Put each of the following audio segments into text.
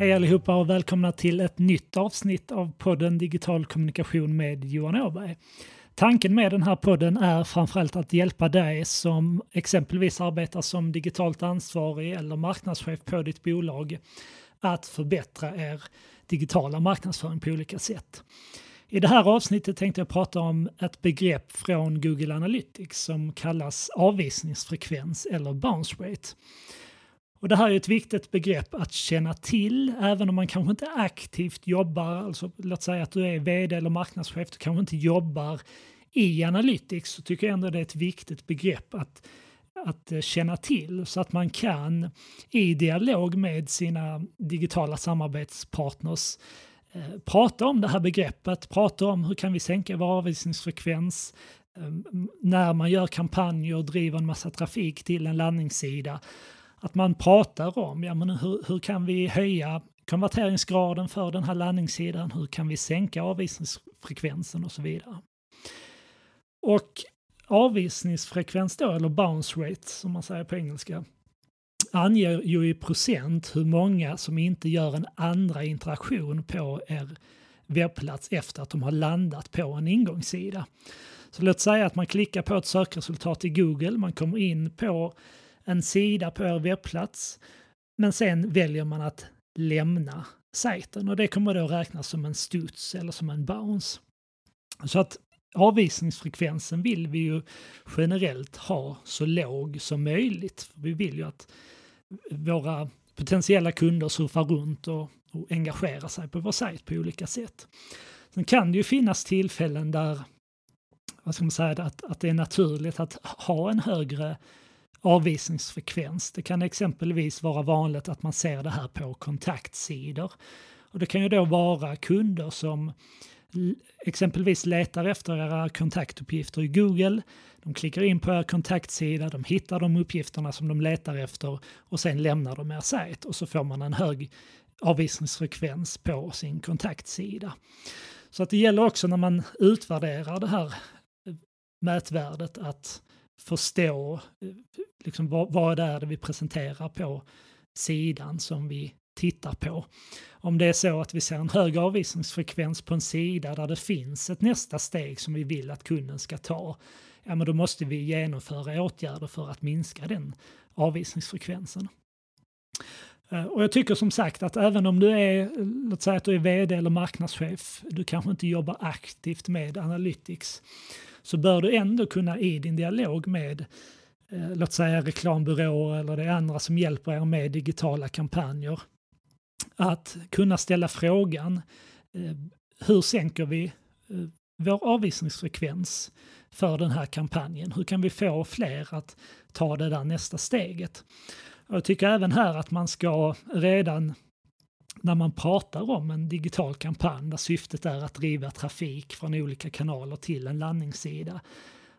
Hej allihopa och välkomna till ett nytt avsnitt av podden Digital kommunikation med Johan Åberg. Tanken med den här podden är framförallt att hjälpa dig som exempelvis arbetar som digitalt ansvarig eller marknadschef på ditt bolag att förbättra er digitala marknadsföring på olika sätt. I det här avsnittet tänkte jag prata om ett begrepp från Google Analytics som kallas avvisningsfrekvens eller bounce rate. Och det här är ett viktigt begrepp att känna till, även om man kanske inte aktivt jobbar, alltså låt säga att du är vd eller marknadschef, du kanske inte jobbar i Analytics, så tycker jag ändå det är ett viktigt begrepp att, att eh, känna till så att man kan i dialog med sina digitala samarbetspartners eh, prata om det här begreppet, prata om hur kan vi sänka vår avvisningsfrekvens, eh, när man gör kampanjer och driver en massa trafik till en landningssida att man pratar om ja, men hur, hur kan vi höja konverteringsgraden för den här landningssidan, hur kan vi sänka avvisningsfrekvensen och så vidare. Och avvisningsfrekvens då, eller bounce rate som man säger på engelska, anger ju i procent hur många som inte gör en andra interaktion på er webbplats efter att de har landat på en ingångssida. Så låt säga att man klickar på ett sökresultat i Google, man kommer in på en sida på er webbplats men sen väljer man att lämna sajten och det kommer då räknas som en studs eller som en bounce. Så att avvisningsfrekvensen vill vi ju generellt ha så låg som möjligt. Vi vill ju att våra potentiella kunder surfar runt och, och engagerar sig på vår sajt på olika sätt. Sen kan det ju finnas tillfällen där vad ska man säga, att, att det är naturligt att ha en högre avvisningsfrekvens. Det kan exempelvis vara vanligt att man ser det här på kontaktsidor. Och det kan ju då vara kunder som exempelvis letar efter era kontaktuppgifter i Google. De klickar in på er kontaktsida, de hittar de uppgifterna som de letar efter och sen lämnar de er sajt och så får man en hög avvisningsfrekvens på sin kontaktsida. Så att det gäller också när man utvärderar det här eh, mätvärdet att förstå eh, liksom, vad, vad det är det vi presenterar på sidan som vi tittar på. Om det är så att vi ser en hög avvisningsfrekvens på en sida där det finns ett nästa steg som vi vill att kunden ska ta, ja men då måste vi genomföra åtgärder för att minska den avvisningsfrekvensen. Eh, och jag tycker som sagt att även om du är, låt säga att du är vd eller marknadschef, du kanske inte jobbar aktivt med Analytics, så bör du ändå kunna i din dialog med eh, låt säga reklambyråer eller det är andra som hjälper er med digitala kampanjer, att kunna ställa frågan eh, hur sänker vi eh, vår avvisningsfrekvens för den här kampanjen? Hur kan vi få fler att ta det där nästa steget? Jag tycker även här att man ska redan när man pratar om en digital kampanj där syftet är att driva trafik från olika kanaler till en landningssida,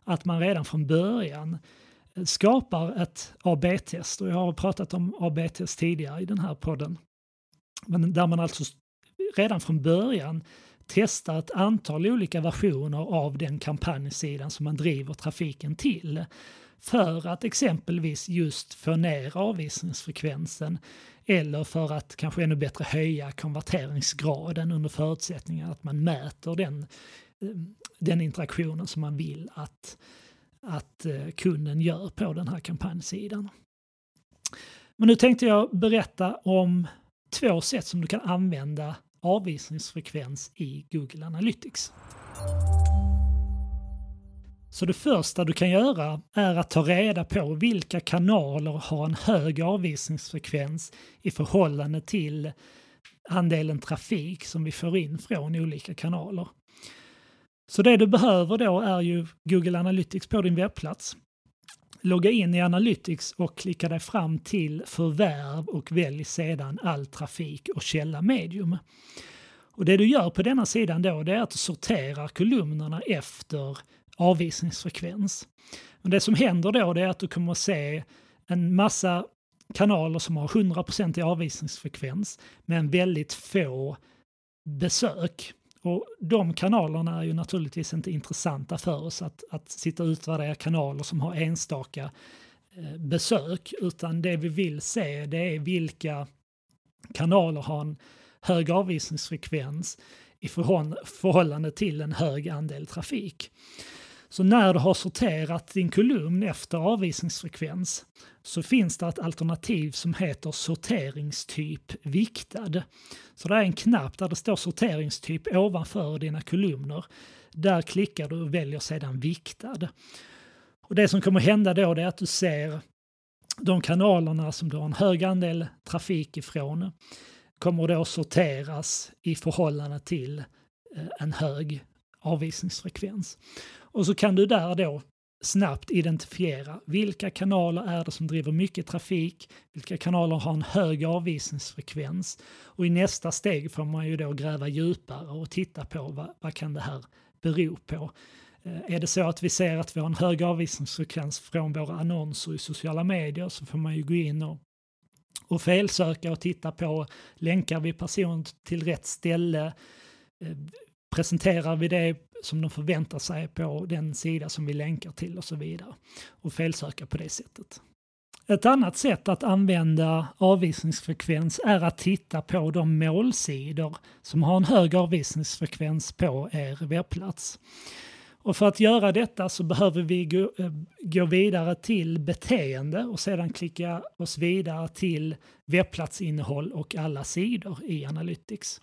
att man redan från början eh, skapar ett AB-test. Och jag har pratat om AB-test tidigare i den här podden. Men där man alltså redan från början testar ett antal olika versioner av den kampanjsidan som man driver trafiken till för att exempelvis just få ner avvisningsfrekvensen eller för att kanske ännu bättre höja konverteringsgraden under förutsättning att man mäter den, eh, den interaktionen som man vill att, att eh, kunden gör på den här kampanjsidan. Men nu tänkte jag berätta om två sätt som du kan använda avvisningsfrekvens i Google Analytics. Så det första du kan göra är att ta reda på vilka kanaler har en hög avvisningsfrekvens i förhållande till andelen trafik som vi får in från olika kanaler. Så det du behöver då är ju Google Analytics på din webbplats. Logga in i Analytics och klicka dig fram till förvärv och välj sedan all trafik och källa medium. Och det du gör på denna sidan då det är att du sorterar kolumnerna efter avvisningsfrekvens. Men det som händer då det är att du kommer att se en massa kanaler som har 100% i avvisningsfrekvens men väldigt få besök. Och de kanalerna är ju naturligtvis inte intressanta för oss att, att sitta och utvärdera kanaler som har enstaka eh, besök utan det vi vill se det är vilka kanaler har en hög avvisningsfrekvens i förhållande till en hög andel trafik. Så när du har sorterat din kolumn efter avvisningsfrekvens så finns det ett alternativ som heter sorteringstyp viktad. Så det är en knapp där det står sorteringstyp ovanför dina kolumner. Där klickar du och väljer sedan viktad. Och det som kommer hända då är att du ser de kanalerna som du har en hög andel trafik ifrån kommer då sorteras i förhållande till eh, en hög avvisningsfrekvens. Och så kan du där då snabbt identifiera vilka kanaler är det som driver mycket trafik, vilka kanaler har en hög avvisningsfrekvens och i nästa steg får man ju då gräva djupare och titta på vad, vad kan det här bero på. Eh, är det så att vi ser att vi har en hög avvisningsfrekvens från våra annonser i sociala medier så får man ju gå in och, och felsöka och titta på länkar vi person till rätt ställe? Eh, Presenterar vi det som de förväntar sig på den sida som vi länkar till och så vidare. Och felsöka på det sättet. Ett annat sätt att använda avvisningsfrekvens är att titta på de målsidor som har en hög avvisningsfrekvens på er webbplats. Och för att göra detta så behöver vi gå, eh, gå, vidare till beteende och sedan klicka oss vidare till webbplatsinnehåll och alla sidor i Analytics.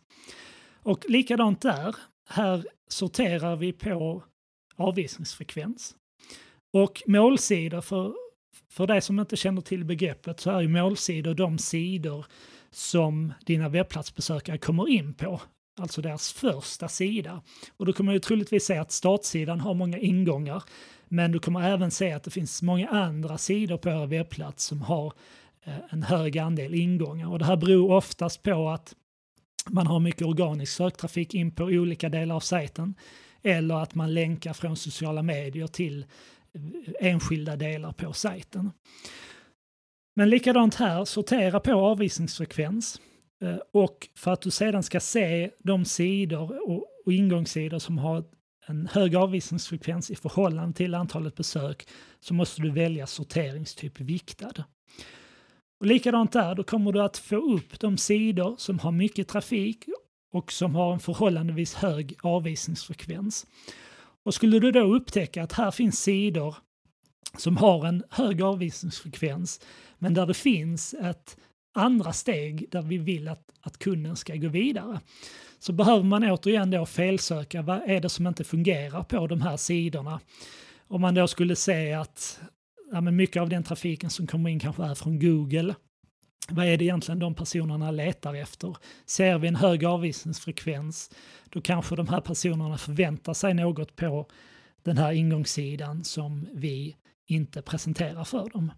Och likadant där, här sorterar vi på avvisningsfrekvens. Och målsidor, för, för dig som inte känner till begreppet, så är ju målsidor de sidor som dina webbplatsbesökare kommer in på alltså deras första sida. Och då kommer du troligtvis se att startsidan har många ingångar, men du kommer även se att det finns många andra sidor på er webbplats som har eh, en hög andel ingångar. Och det här beror oftast på att man har mycket organisk söktrafik in på olika delar av sajten eller att man länkar från sociala medier till enskilda delar på sajten. Men likadant här, sortera på avvisningsfrekvens. Eh, och för att du sedan ska se de sidor och, och ingångssidor som har en hög avvisningsfrekvens i förhållande till antalet besök så måste du välja sorteringstyp viktad. Och likadant där, då kommer du att få upp de sidor som har mycket trafik och som har en förhållandevis hög avvisningsfrekvens. Och skulle du då upptäcka att här finns sidor som har en hög avvisningsfrekvens men där det finns ett andra steg där vi vill att, att kunden ska gå vidare. Så behöver man återigen då felsöka, vad är det som inte fungerar på de här sidorna? Om man då skulle se att ja, men mycket av den trafiken som kommer in kanske är från Google. Vad är det egentligen de personerna letar efter? Ser vi en hög avvisningsfrekvens, då kanske de här personerna förväntar sig något på den här ingångssidan som vi inte presenterar för dem.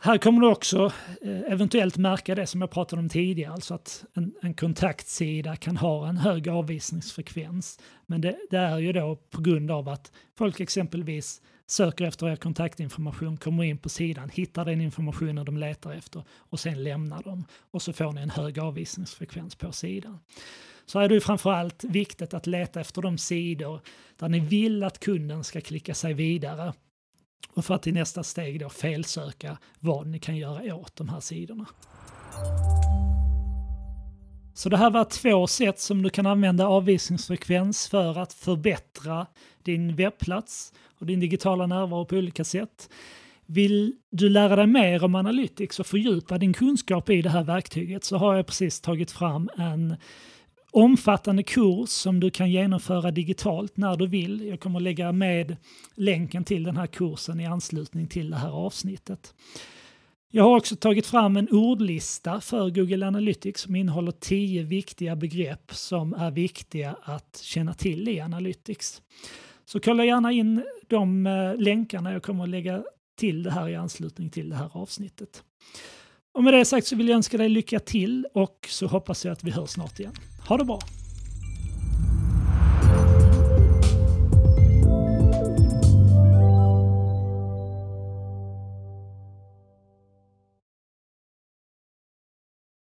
Här kommer du också eh, eventuellt märka det som jag pratade om tidigare, alltså att en, en kontaktsida kan ha en hög avvisningsfrekvens. Men det, det, är ju då på grund av att folk exempelvis söker efter er kontaktinformation, kommer in på sidan, hittar den informationen de letar efter och sen lämnar dem. Och så får ni en hög avvisningsfrekvens på sidan. Så är det ju framförallt viktigt att leta efter de sidor där ni vill att kunden ska klicka sig vidare och för att i nästa steg då felsöka vad ni kan göra åt de här sidorna. Så det här var två sätt som du kan använda avvisningsfrekvens för att förbättra din webbplats och din digitala närvaro på olika sätt. Vill du lära dig mer om Analytics och fördjupa din kunskap i det här verktyget så har jag precis tagit fram en omfattande kurs som du kan genomföra digitalt när du vill. Jag kommer lägga med länken till den här kursen i anslutning till det här avsnittet. Jag har också tagit fram en ordlista för Google Analytics som innehåller tio viktiga begrepp som är viktiga att känna till i Analytics. Så kolla gärna in de eh, länkarna jag kommer att lägga till det här i anslutning till det här avsnittet. Och med det sagt så vill jag önska dig lycka till och så hoppas jag att vi hörs snart igen. Ha det bra!